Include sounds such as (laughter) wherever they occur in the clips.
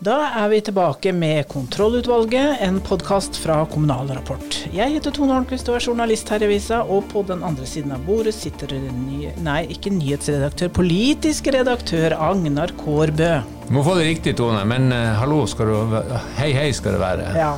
Da er vi tilbake med Kontrollutvalget, en podkast fra Kommunal Rapport. Jeg heter Tone Holmquist og er journalist her i avisa, og på den andre siden av bordet sitter ny, nei, ikke nyhetsredaktør, politisk redaktør Agnar Kårbø. Du må få det riktig, Tone, men uh, hallo skal du Hei, hei skal det være. Ja.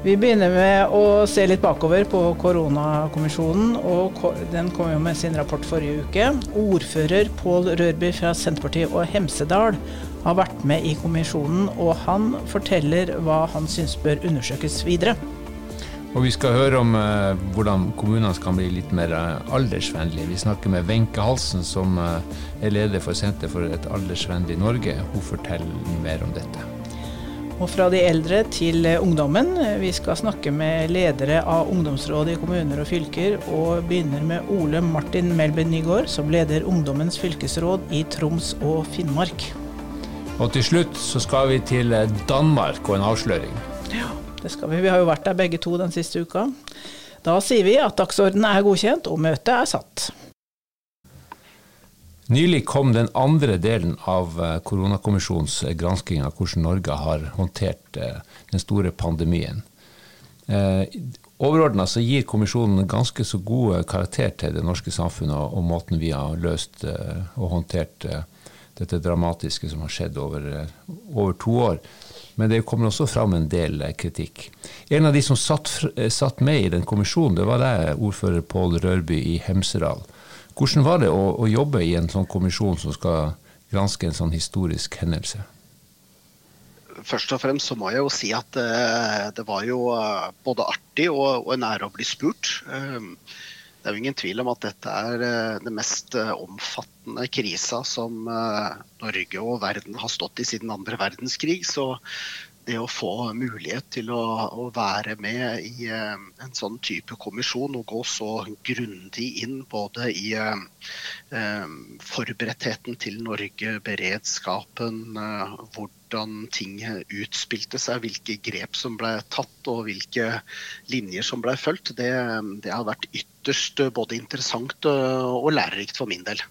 Vi begynner med å se litt bakover på koronakommisjonen. og Den kom jo med sin rapport forrige uke. Ordfører Pål Rørby fra Senterpartiet og Hemsedal har vært med i kommisjonen, og han forteller hva han syns bør undersøkes videre. Og vi skal høre om eh, hvordan kommunene skal bli litt mer eh, aldersvennlige. Vi snakker med Wenche Halsen, som eh, er leder for Senter for et aldersvennlig Norge. Hun forteller mer om dette. Og fra de eldre til ungdommen. Vi skal snakke med ledere av ungdomsrådet i kommuner og fylker, og begynner med Ole Martin Melby Nygaard, som leder Ungdommens fylkesråd i Troms og Finnmark. Og til slutt så skal vi til eh, Danmark og en avsløring. Ja, det skal vi. Vi har jo vært der begge to den siste uka. Da sier vi at dagsordenen er godkjent og møtet er satt. Nylig kom den andre delen av eh, koronakommisjonens eh, gransking av hvordan Norge har håndtert den store pandemien. Overordna så gir kommisjonen ganske så god karakter til det norske samfunnet og måten vi har løst og håndtert dette dramatiske som har skjedd over, over, to år. Men det kommer også fram en del kritikk. En av de som satt, satt med i den kommisjonen, det var deg, ordfører Pål Rørby i Hemsedal. Hvordan var det å, å, jobbe i en sånn kommisjon som skal granske en sånn historisk hendelse? Først og fremst så må jeg jo si at det, det var jo både artig og, og, en ære å bli spurt. Det er jo ingen tvil om at dette er uh, det mest omfattende omfattende krisa som eh, Norge og verden har stått i siden andre verdenskrig. Så det å få mulighet til å, å være med i en sånn type kommisjon og gå så grundig inn både i uh, forberedtheten til Norge, beredskapen, hvordan ting utspilte seg, hvilke grep som ble tatt og hvilke linjer som ble fulgt, det, det har vært ytterst både interessant og lærerikt for min del.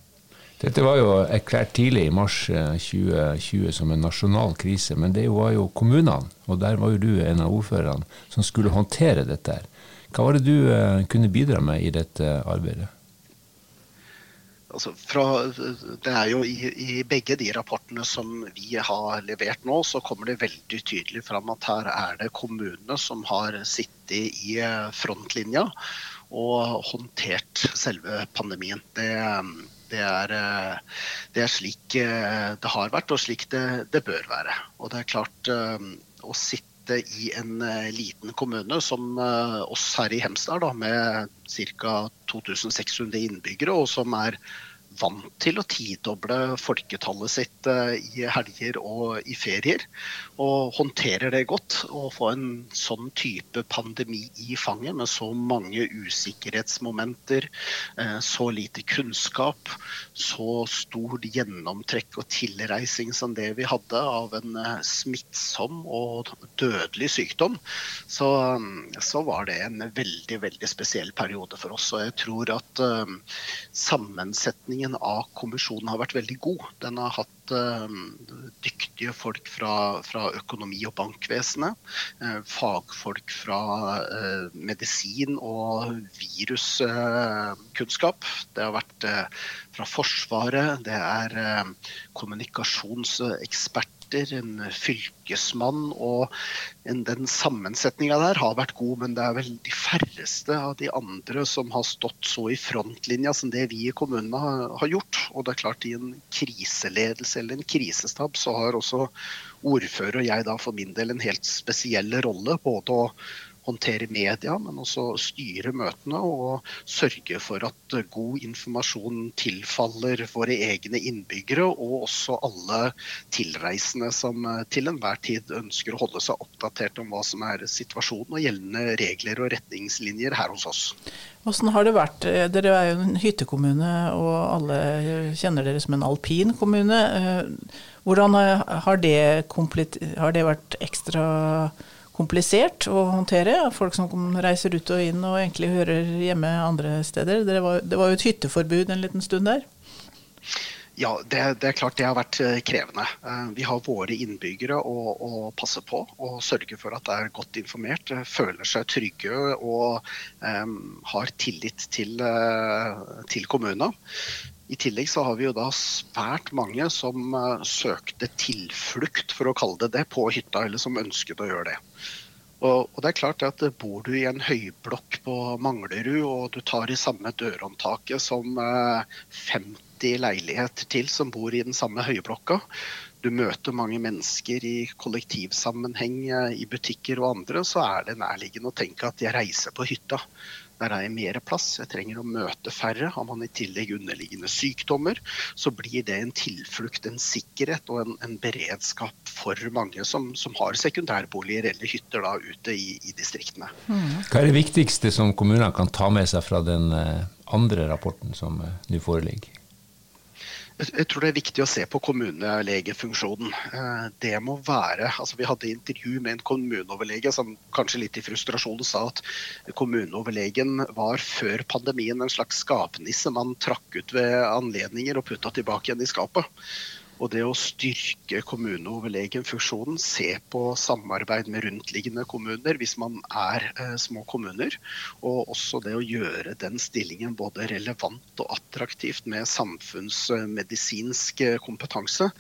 Dette var jo erklært tidlig i mars 2020 eh, som en nasjonal krise, men det var jo kommunene, og der var jo du en av ordførerne, som skulle håndtere dette. Hva var det du eh, kunne bidra med i dette arbeidet? Altså fra, det er jo i, i, begge de rapportene som vi har levert nå, så kommer det veldig tydelig fram at her er det kommunene som har sittet i eh, frontlinja og håndtert selve pandemien. Det, det er, eh, det er, slik eh, det har vært, og slik det, det bør være. Og det er klart, å sitte i en liten kommune som oss her i Hemsedal, med ca. 2600 innbyggere, og som er vant til å tidoble folketallet sitt eh, i helger og i ferier. Og håndterer det godt. Å få en sånn type pandemi i fanget med så mange usikkerhetsmomenter, eh, så lite kunnskap, så stor gjennomtrekk og tilreising som det vi hadde av en eh, smittsom og dødelig sykdom, så, så var det en veldig, veldig spesiell periode for oss. Og jeg tror at sammensetningen Behandlingen av kommisjonen har vært veldig god. Den har hatt uh, dyktige folk fra, fra, økonomi- og bankvesenet. Uh, fagfolk fra uh, medisin og viruskunnskap. det har vært fra Forsvaret. Det er kommunikasjonseksperter minister, en fylkesmann. og Den sammensetninga der har vært god, men det er vel de færreste av de andre som har stått så i frontlinja som det vi i kommunene har, har gjort. Og det er klart I en kriseledelse eller en krisestab så har også ordfører og jeg da for min del en helt spesiell rolle. Både å håndtere media, men også styre møtene og sørge for at god informasjon tilfaller våre egne innbyggere og også alle tilreisende som til enhver tid ønsker å holde seg oppdatert om hva som er situasjonen og gjeldende regler og retningslinjer her hos oss. Hvordan har det vært? Dere er jo en hyttekommune, og alle kjenner dere som en alpin kommune. Hvordan har det, har det vært ekstra komplisert å håndtere. Folk som reiser ut og inn og egentlig hører hjemme andre steder. Det var, det var jo et hytteforbud en liten stund der. Ja, det, det, er klart det har vært eh, krevende. Eh, vi har våre innbyggere å, å, passe på og sørge for at de er godt informert, eh, føler seg trygge og um, har tillit til, til kommunen. I tillegg så har vi jo da svært mange som uh, søkte tilflukt, for å kalle det det, på hytta, eller som ønsket å gjøre det. Og, og, det er klart at Bor du i en høyblokk på Manglerud og du tar i samme dørhåndtaket som uh, 50 leiligheter til som bor i den samme høyblokka. Du møter mange mennesker i kollektivsammenheng, eh, i butikker og andre, så er det nærliggende å tenke at jeg reiser på hytta. Der er jeg mer plass, jeg trenger å møte færre. Har man i tillegg underliggende sykdommer, så blir det en tilflukt, en sikkerhet og en, en beredskap for mange som, som, har sekundærboliger eller hytter da ute i, i distriktene. Mm. Hva er det viktigste som kommunene kan ta med seg fra den eh, andre rapporten som eh, nå foreligger? Jeg tror det er viktig å se på kommunelegefunksjonen. Eh, det må være, altså Vi hadde intervju med en kommuneoverlege som kanskje litt i frustrasjon sa at kommuneoverlegen var før pandemien en slags skapnisse man trakk ut ved anledninger og putta tilbake igjen i skapet. Og det å styrke kommuneoverlegenfunksjonen, se på samarbeid med rundt-liggende kommuner hvis man er eh, små kommuner, og også det å gjøre den stillingen både relevant og attraktivt med samfunnsmedisinsk eh, kompetanse,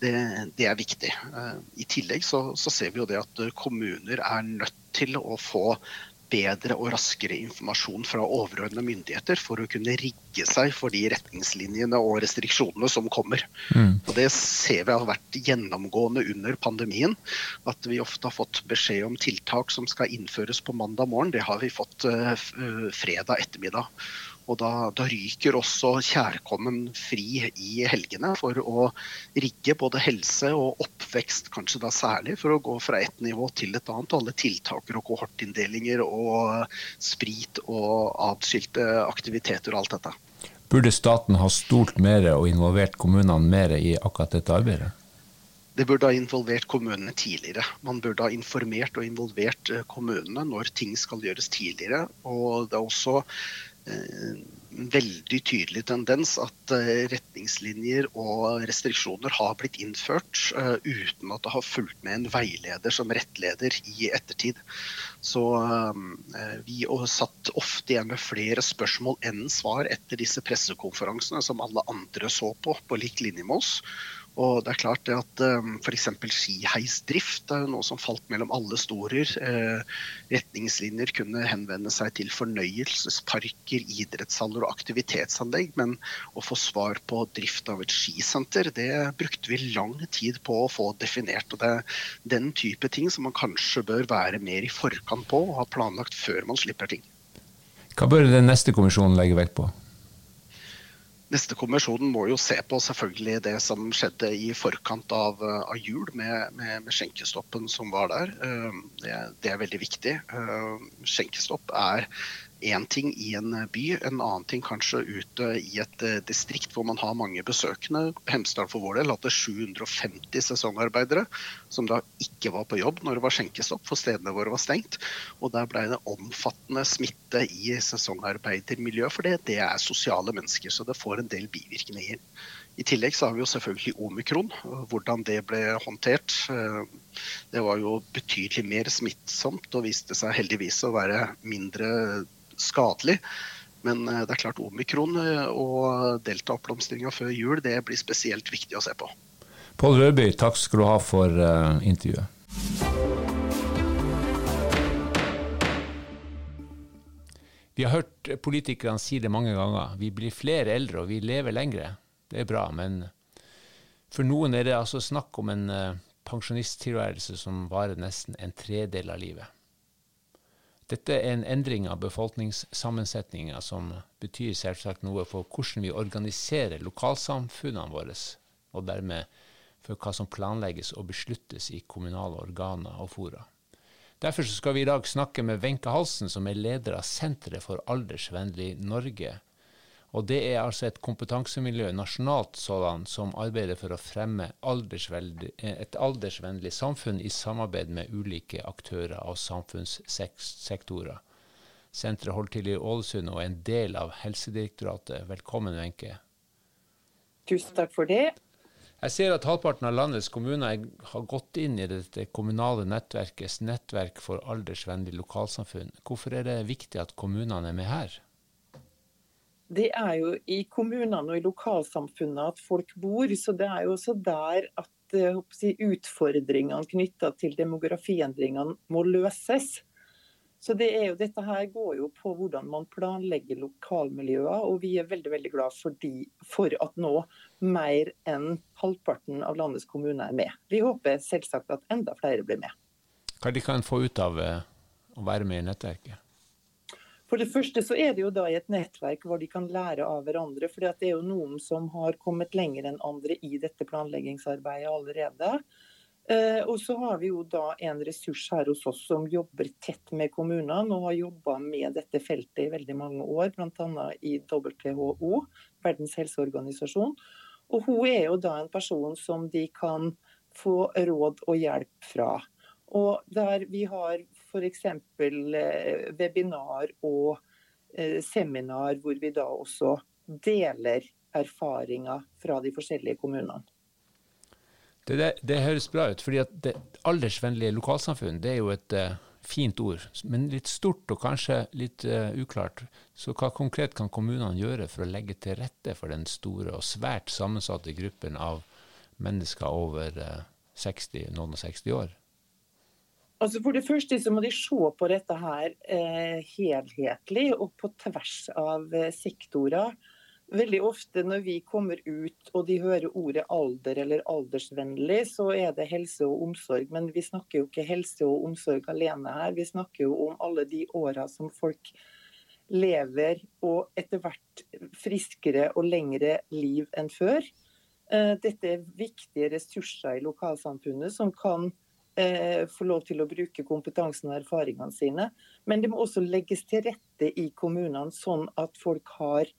det, det er viktig. Eh, I tillegg så, så ser vi jo det at kommuner er nødt til å få bedre og raskere informasjon fra overordnede myndigheter for å kunne rigge seg for de retningslinjene og restriksjonene som kommer. Mm. Og Det ser vi har vært gjennomgående under pandemien. At vi ofte har fått beskjed om tiltak som skal innføres på mandag morgen. Det har vi fått uh, fredag ettermiddag. Og da, da, ryker også kjærkommen fri i helgene for å rigge både helse og oppvekst, kanskje da særlig, for å gå fra ett nivå til et annet. Alle tiltaker og kohortinndelinger og sprit og atskilte aktiviteter og alt dette. Burde staten ha stolt mer og involvert kommunene mer i akkurat dette arbeidet? Det burde ha involvert kommunene tidligere. Man burde ha informert og involvert eh, kommunene når ting skal gjøres tidligere. Og det er også veldig tydelig tendens at eh, retningslinjer og restriksjoner har blitt innført uh, uten at det har fulgt med en veileder som rettleder i ettertid. Så vi satt ofte igjen med flere spørsmål enn svar etter disse pressekonferansene som alle andre så på, på lik linje med oss. Og det er klart det at um, f.eks. skiheisdrift er jo noe som falt mellom alle storer. Eh, retningslinjer kunne henvende seg til fornøyelsesparker, idrettshaller og aktivitetsanlegg. Men å få svar på drift av et skisenter, det brukte vi lang tid på å få definert. Og det er den type ting som man kanskje bør være mer i forkant på og ha planlagt før man slipper ting. Hva bør den neste kommisjonen legge vekt på? Neste kommisjonen må jo se på selvfølgelig det som skjedde i forkant av, av jul, med, med, med, skjenkestoppen som var der. Eh, det, det er veldig viktig. Eh, skjenkestopp er én ting i en by, en annen ting kanskje ute i et eh, distrikt hvor man har mange besøkende. Hemsedal for vår del hadde 750 sesongarbeidere som da ikke var på jobb når det var skjenkestopp, for stedene våre var stengt. Og der ble det omfattende smitte i sesongarbeidermiljøet, for det, det er sosiale mennesker, så det får en del bivirkninger. I tillegg så har vi jo selvfølgelig omikron. Hvordan det ble håndtert. Eh, det var jo betydelig mer smittsomt og viste seg heldigvis å være mindre skadelig. Men eh, det er klart omikron og delta-oppblomstringa før jul det blir spesielt viktig å se på. Pål Rødby, takk skal du ha for uh, intervjuet. Vi har hørt politikerne si det mange ganger. Vi blir flere eldre og vi lever lengre. Det er bra, men for noen er det altså snakk om en pensjonisttilværelse som varer nesten en tredel av livet. Dette er en endring av befolkningssammensetninga som betyr selvsagt noe for hvordan vi organiserer lokalsamfunnene våre, og dermed for hva som planlegges og besluttes i kommunale organer og fora. Derfor skal vi i dag snakke med Wenche Halsen, som er leder av Senteret for aldersvennlig Norge, og det er altså et kompetansemiljø, nasjonalt sådan, som arbeider for å fremme et aldersvennlig samfunn i samarbeid med ulike aktører og samfunnssektorer. Senteret holder til i Ålesund og er en del av Helsedirektoratet. Velkommen, Wenche. Tusen takk for det. Jeg ser at halvparten av landets kommuner har gått inn i dette kommunale nettverkets nettverk for aldersvennlig lokalsamfunn. Hvorfor er det viktig at kommunene er med her? Det er jo i kommunene og i lokalsamfunnet at folk bor, så det er jo også der at eh, si, utfordringene knytta til demografiendringene må løses. Så det jo, Dette her går jo på hvordan man planlegger lokalmiljøer, og vi er veldig veldig glad for, de, for at nå mer enn halvparten av landets kommuner er med. Vi håper selvsagt at enda flere blir med. Hva de kan få ut av eh, å være med i nettverket? For det første så er det jo da i et nettverk hvor de kan lære av hverandre. For det er jo noen som har kommet lenger enn andre i dette planleggingsarbeidet allerede. Eh, og så har vi jo da en ressurs her hos oss som jobber tett med kommunene og har jobba med dette feltet i veldig mange år, bl.a. i WHO, Verdens helseorganisasjon. Og hun er jo da en person som de kan få råd og hjelp fra. Og der vi har f.eks. Eh, webinar og eh, seminar hvor vi da også deler erfaringer fra de forskjellige kommunene. Det, det, det, høres bra ut. fordi at det Aldersvennlige lokalsamfunn det er jo et uh, fint ord, men litt stort og kanskje litt uh, uklart. Så hva konkret kan kommunene gjøre for å legge til rette for den store og svært sammensatte gruppen av mennesker over uh, eh, 60, noen og 60 år? Altså For det første så må de se på dette her helhetlig og på tvers av sektorer. Veldig ofte når vi kommer ut og de hører ordet alder eller aldersvennlig, så er det helse og omsorg. Men vi snakker jo ikke helse og omsorg alene her. Vi snakker jo om alle de åra som folk lever og etter hvert friskere og lengre liv enn før. Eh, dette er viktige ressurser i lokalsamfunnet som kan eh, få lov til å bruke kompetansen og erfaringene sine. Men det må også legges til rette i kommunene, sånn at folk har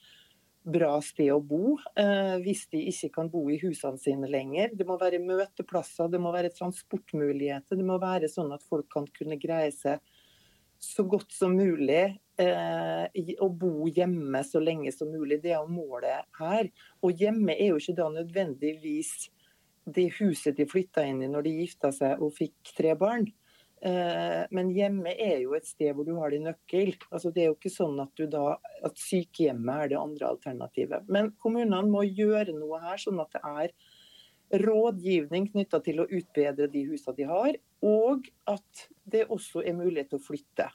bra sted å bo eh, hvis de ikke kan bo i husene sine lenger. Det må være møteplasser, det må være transportmuligheter. Det må være sånn at folk kan kunne greie seg så godt som mulig eh, å bo hjemme så lenge som mulig. Det er målet her. Og hjemme er jo ikke da nødvendigvis det huset de flytta inn i når de gifta seg og fikk tre barn. Eh, men hjemme er jo et sted hvor du har din nøkkel. Altså, det er jo ikke sånn at, da, at sykehjemmet er det andre alternativet. Men kommunene må gjøre noe her, sånn at det er rådgivning knytta til å utbedre de husene de har, og at det også er mulighet til å flytte.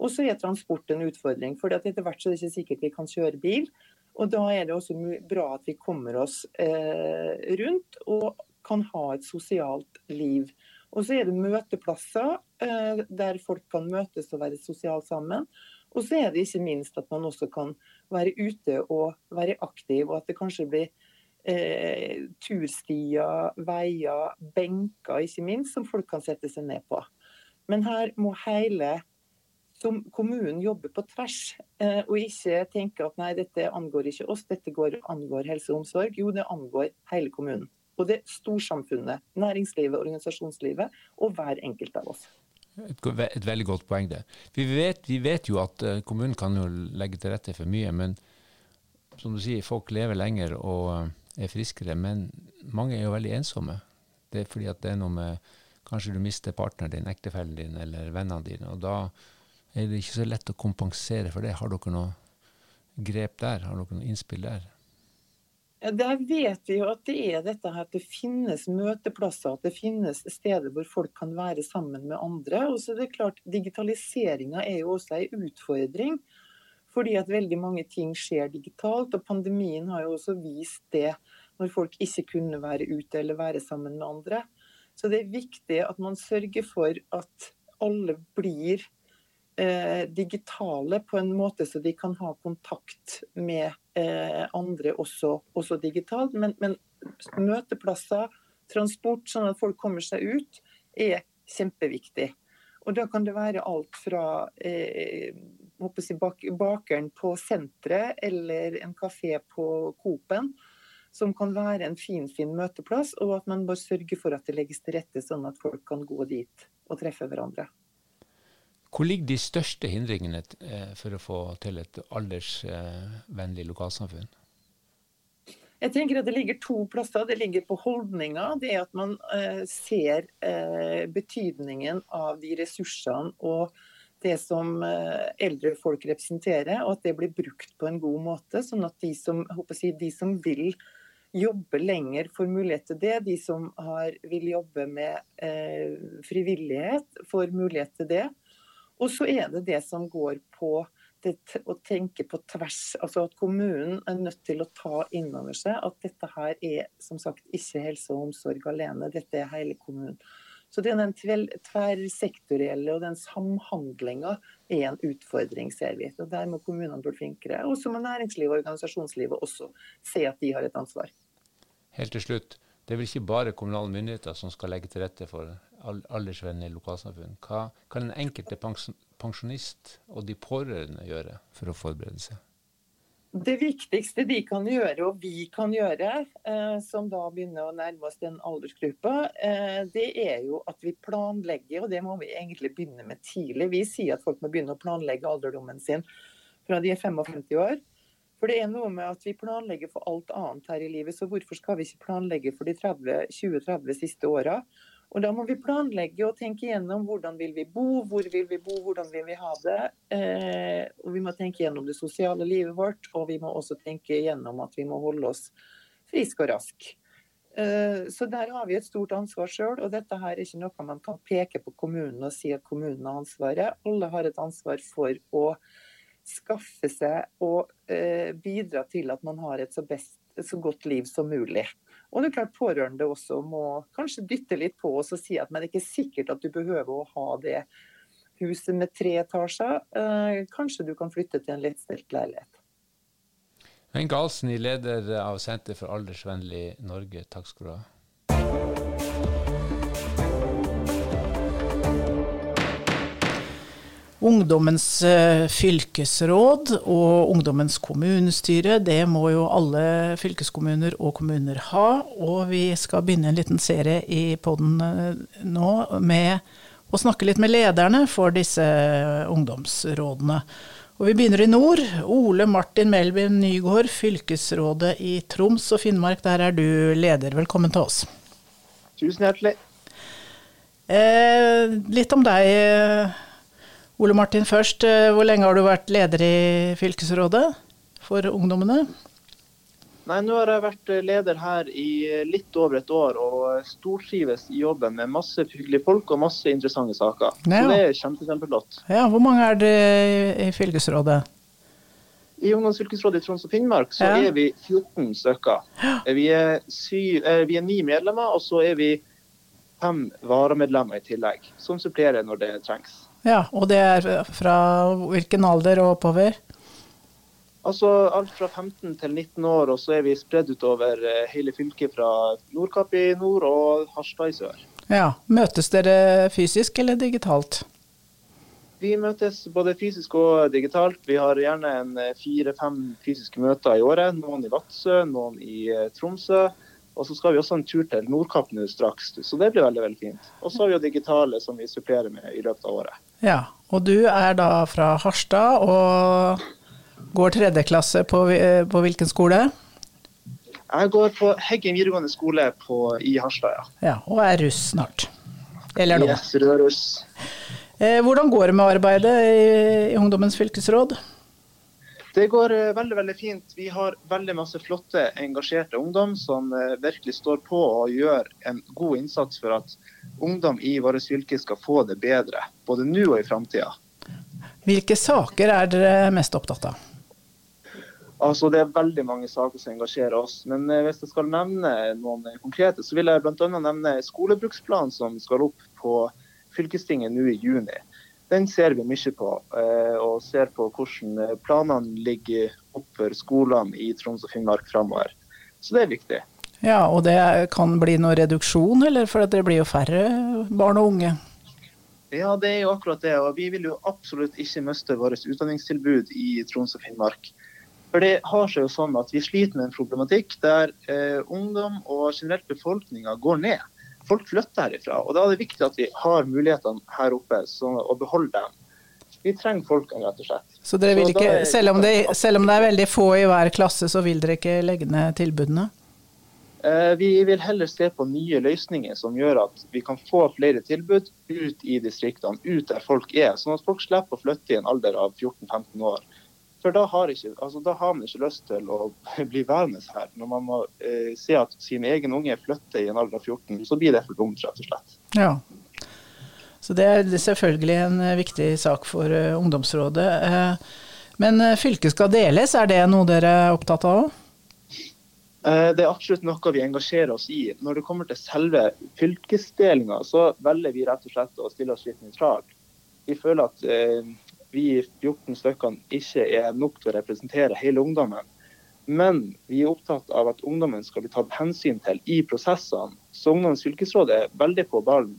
Og så er transport en utfordring, for etter hvert så er det ikke sikkert vi kan kjøre bil. Og da er det også bra at vi kommer oss eh, rundt og kan ha et sosialt liv. Og så er det møteplasser eh, der folk kan møtes og være sosialt sammen. Og så er det ikke minst at man også kan være ute og være aktiv, og at det kanskje blir eh, turstier, veier, benker ikke minst, som folk kan sette seg ned på. Men her må hele som kommunen jobbe på tvers, eh, og ikke tenke at nei, dette angår ikke oss, dette går, angår helse og omsorg. Jo, det angår hele kommunen både storsamfunnet, næringslivet, organisasjonslivet og hver enkelt av oss. Et, et veldig godt poeng, det. Vi vet, vi vet, jo at eh, kommunen kan jo legge til rette for mye, men som du sier, folk lever lenger og eh, er friskere. Men mange er jo veldig ensomme. Det er fordi at det er noe med Kanskje du mister partneren din, ektefellen din eller vennene dine. og da er det ikke så lett å kompensere for det. Har dere noe grep der? Har dere noe innspill der? Der vet vi jo at det er dette her at det finnes møteplasser, at det finnes steder hvor folk kan være sammen med andre. Og så er det klart, Digitaliseringa er jo også en utfordring. Fordi at veldig mange ting skjer digitalt. Og pandemien har jo også vist det når folk ikke kunne være ute eller være sammen med andre. Så det er viktig at man sørger for at alle blir eh, digitale på en måte så de kan ha kontakt med andre også, også digitalt. Men, men, møteplasser, transport, sånn at folk kommer seg ut, er kjempeviktig. Og Da kan det være alt fra eh, si bak, bakeren på senteret eller en kafé på Coop-en, som kan være en fin, fin møteplass, og at man bør sørge for at det legges til rette sånn at folk kan gå dit og treffe hverandre. Hvor ligger de største hindringene eh, for å få til et aldersvennlig lokalsamfunn? Jeg tenker at Det ligger to plasser. Det ligger på holdninger. Det er at man eh, ser eh, betydningen av de ressursene og det som eldre folk representerer, og at det blir brukt på en god måte. Sånn at de som, si, de som vil jobbe lenger, får mulighet til det. De som har, vil jobbe med frivillighet, får mulighet til det. Og så er det det som går på det, å tenke på tvers. Altså at kommunen er nødt til å ta inn over seg at dette her er som sagt ikke helse og omsorg alene, dette er hele kommunen. Så det er den tverrsektorielle og den samhandlinga er en utfordring, ser vi. Og Der må kommunene bli flinkere. Og så må næringslivet og organisasjonslivet også se at de har et ansvar. Helt til slutt, det er vel ikke bare kommunale myndigheter som skal legge til rette for aldersvennlige lokalsamfunn. Hva kan den enkelte pensjonist og de pårørende gjøre for å forberede seg? Det viktigste de kan gjøre, og vi kan gjøre, eh, som da begynner å nærme oss den aldersgruppa, eh, det er jo at vi planlegger, og det må vi egentlig begynne med tidlig. Vi sier at folk må begynne å planlegge alderdommen sin fra de er 55 år. For det er noe med at vi planlegger for alt annet her i livet, så hvorfor skal vi ikke planlegge for de 20-30 siste åra? Og Da må vi planlegge og tenke gjennom hvordan vil vi bo, hvor vil vi bo, hvordan vil vi ha det. Eh, og Vi må tenke gjennom det sosiale livet vårt, og vi må også tenke gjennom at vi må holde oss friske og raske. Eh, så der har vi et stort ansvar sjøl, og dette her er ikke noe man kan peke på kommunen og si at kommunen har ansvaret. Alle har et ansvar for å skaffe seg og eh, bidra til at man har et så, best, så godt liv som mulig. Og det er klart Pårørende også må kanskje dytte litt på oss og si at men det er ikke sikkert at du behøver å ha det huset med tre etasjer. Eh, kanskje du kan flytte til en lettstelt leilighet. Wenche Ahlsen, leder av Senter for aldersvennlig Norge, takk skal du ha. Ungdommens eh, fylkesråd og ungdommens kommunestyre, det må jo alle fylkeskommuner og kommuner ha. Og vi skal begynne en liten serie i poden eh, nå med å snakke litt med lederne for disse ungdomsrådene. Og vi begynner i nord. Ole Martin Melvin Nygård, fylkesrådet i Troms og Finnmark. Der er du leder. Velkommen til oss. Tusen hjertelig. Eh, litt om deg. Ole Martin først, eh, hvor lenge har du vært leder i fylkesrådet for ungdommene? Nei, Nå har jeg vært eh, leder her i eh, litt over et år og stortrives i jobben med masse hyggelige folk og masse interessante saker. Ja. Så det er kjempe, kjempeflott. Ja, hvor mange er det i fylkesrådet? I Ungdomsfylkesrådet i Troms og Finnmark så ja. er vi 14 stykker. Vi er, syv, vi er ni medlemmer, og så er vi fem varamedlemmer i tillegg, som supplerer når det trengs. Ja, Og det er fra hvilken alder og oppover? Altså Alt fra 15 til 19 år, og så er vi spredd utover eh, hele fylket fra Nordkapp i nord og Harstad i sør. Ja, Møtes dere fysisk eller digitalt? Vi møtes både fysisk og digitalt. Vi har gjerne eh, fire-fem fysiske møter i året. Noen i Vadsø, noen i eh, Tromsø. Og så skal vi også en tur til Nordkapp nå straks, så det blir veldig veldig fint. Og så har vi jo digitale som vi supplerer med i løpet av året. Ja, og du er da fra Harstad og går tredje klasse på, på hvilken skole? Jeg går på Heggen videregående skole på, i Harstad, ja. ja. Og er russ snart. Eller nå. Yes, russ. Eh, hvordan går det med arbeidet i, i Ungdommens fylkesråd? Det går eh, veldig veldig fint. Vi har veldig masse flotte, engasjerte ungdom som eh, virkelig står på og gjør en god innsats for at ungdom i vårt fylke skal få det bedre, både nå og i framtida. Hvilke saker er dere mest opptatt av? Altså, Det er veldig mange saker som engasjerer oss. Men eh, hvis jeg skal nevne noen konkrete, så vil jeg bl.a. nevne skolebruksplanen som skal opp på fylkestinget nå i juni den ser vi mye på. Eh, og ser på hvordan eh, planene ligger opp for skolene i Troms og Finnmark framover. Så det er viktig. Ja, Og det kan bli noe reduksjon, eller for det blir jo færre barn og unge? Ja, det er jo akkurat det. Og vi vil jo absolutt ikke miste vårt utdanningstilbud i Troms og Finnmark. For det har seg jo sånn at vi sliter med en problematikk der eh, ungdom og generelt befolkninga går ned folk flytter herifra. og Da er det viktig at vi har mulighetene her oppe så, å beholde dem. Vi trenger folkene, rett og slett. Så dere vil ikke, er- selv om, det, selv om det er veldig få i hver klasse, så vil dere ikke legge ned tilbudene? Eh, Vi vil heller se på nye løsninger som gjør at vi kan få flere tilbud ut i distriktene, ut der folk er. Sånn at folk slipper å flytte i en alder av 14-15 år. For da har, ikke, altså da har man ikke lyst til å (laughs) bli værende her. Når man må eh, se at sin egen unge flytter i en alder av 14, så blir det for dumt, rett og slett. Ja. Så det er selvfølgelig en eh, viktig sak for uh, ungdomsrådet. Uh, Men fylket skal deles, er det noe dere er opptatt av òg? Det er absolutt noe vi engasjerer oss i. Når det kommer til selve fylkesdelinga, så velger vi rett og slett å stille oss litt nøytralt. Vi føler at vi 14 stykkene ikke er nok til å representere hele ungdommen. Men vi er opptatt av at ungdommen skal bli tatt hensyn til i prosessene. Så Ungdommens fylkesråd er veldig på ballen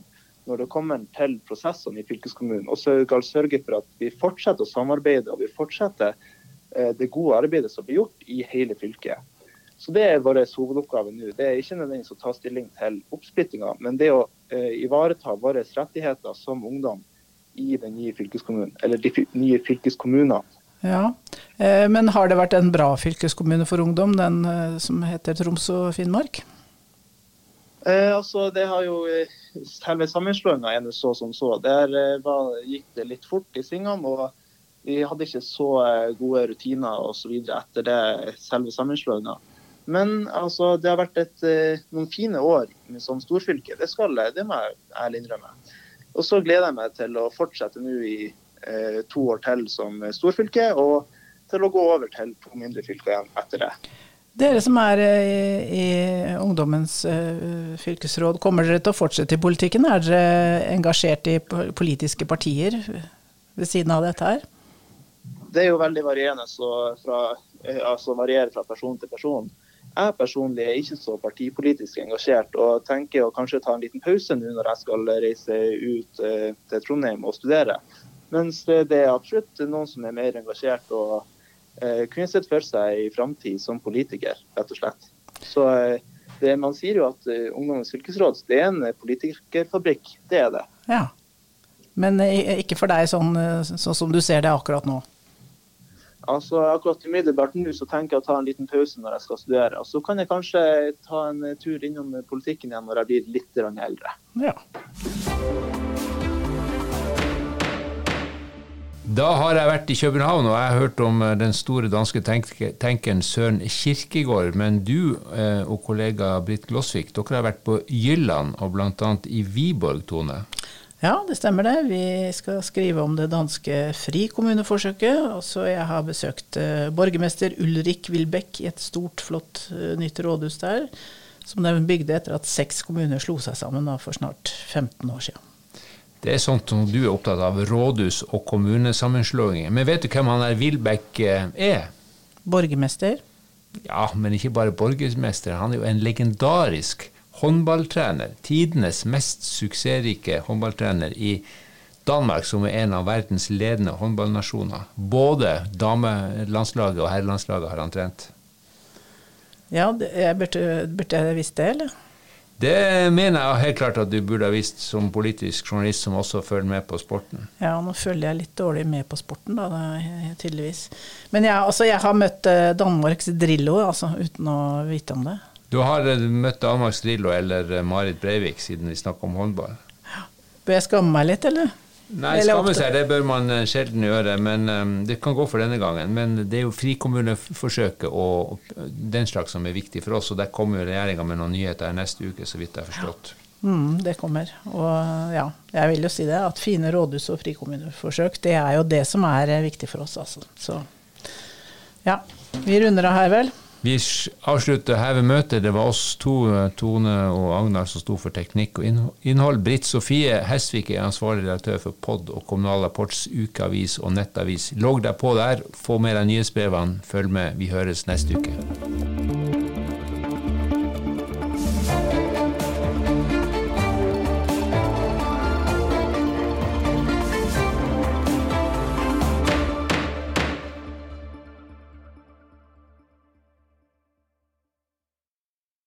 når det kommer til prosessene i fylkeskommunen. Og skal sørge for at vi fortsetter å samarbeide og vi fortsetter eh, det gode arbeidet som blir gjort i hele fylket. Så Det er vår hovedoppgave nå. Det er ikke nødvendigvis å ta stilling til oppsplittinga, men det å eh, ivareta våre rettigheter som ungdom i den nye fylkeskommunen, eller de nye fylkeskommunene. Ja. Eh, Men har det vært en bra fylkeskommune for ungdom, den eh, som heter Troms og Finnmark? Eh, altså, det har jo eh, Selve sammenslåinga er så som så. Der var, gikk det litt fort i svingene. og Vi hadde ikke så gode rutiner osv. etter det selve sammenslåinga. Men altså, det har vært et, noen fine år som storfylke. Det, skal, jeg- det må jeg ærlig innrømme. Og så gleder jeg meg til å fortsette nå i eh, to år til som storfylke, og til å gå over til to mindre fylker igjen etter det. Dere som er eh, i, i Ungdommens uh, fylkesråd, kommer dere til å fortsette i politikken? Er dere engasjert i politiske partier ved siden av dette her? det er jo veldig varierende, så fra, eh, altså varierer fra person til person. Jeg personlig er ikke så partipolitisk engasjert, og tenker å kanskje ta en liten pause nå når jeg skal reise ut eh, til Trondheim og studere. Mens eh, det er absolutt noen som er mer engasjert og eh, kunne sett for seg i framtid som politiker, rett og slett. Så eh, det, Man sier jo at Ungdommens fylkesråd det er en politikerfabrikk. Det er det. Ja. Men ikke for deg sånn, sånn som du ser det akkurat nå? Altså Akkurat umiddelbart nå så tenker jeg å ta en liten pause når jeg skal studere. Og så kan jeg kanskje ta en tur innom politikken igjen når jeg blir litt eldre. Ja. Da har jeg vært i København og jeg har hørt om eh, den store danske tenk tenkeren Søren Kirkegård. Men du eh, og kollega Britt Glosvik, dere har vært på Jylland og bl.a. i Viborg, Tone. Ja, det stemmer det. Vi skal skrive om det danske frikommuneforsøket. Så jeg har besøkt eh, borgermester Ulrik Wilbeck i et stort, flott eh, nytt rådhus der. Som de bygde etter at seks kommuner slo seg sammen da, for snart 15 år siden. Det er sånt som du er opptatt av, rådhus og kommunesammenslåinger. Men vet du hvem han der Wilbeck eh, er? Borgermester? Ja, men ikke bare borgermester. Han er jo en legendarisk håndballtrener. Tidenes mest suksessrike håndballtrener i Danmark, som er en av verdens ledende håndballnasjoner. Både damelandslaget og herrelandslaget har han trent. Ja, jeg burde, burde jeg visst det, eller? Det mener jeg helt klart at du burde ha visst som politisk journalist som også følger med på sporten. Ja, nå følger jeg litt dårlig med på sporten, da, tydeligvis. Men jeg, altså, jeg har møtt eh, Danmarks Drillo, altså, uten å vite om det. Du har eh, møtt Danmarks Drillo eller eh, Marit Breivik, siden vi snakker om håndball. Bør jeg skamme meg litt, eller? Nei, skamme seg, det bør man eh, sjelden gjøre, men det kan gå for denne gangen. Men det er jo frikommuneforsøket og den slags som er viktig for oss, og der kommer jo regjeringa med noen nyheter neste uke, så vidt jeg har forstått. Mm, det kommer. Og ja, jeg vil jo si det, at fine rådhus og frikommuneforsøk, det er jo det som er viktig for oss, altså. Så ja, vi runder av her, vel. Vi avslutter her ved møtet. Det var oss to, Tone og Agnar, som sto for teknikk og innhold. Britt Sofie Hesvik er ansvarlig redaktør for POD og Kommunal Rapports ukeavis og nettavis. Logg deg på der, få med deg nyhetsbrevene, følg med. Vi høres neste uke.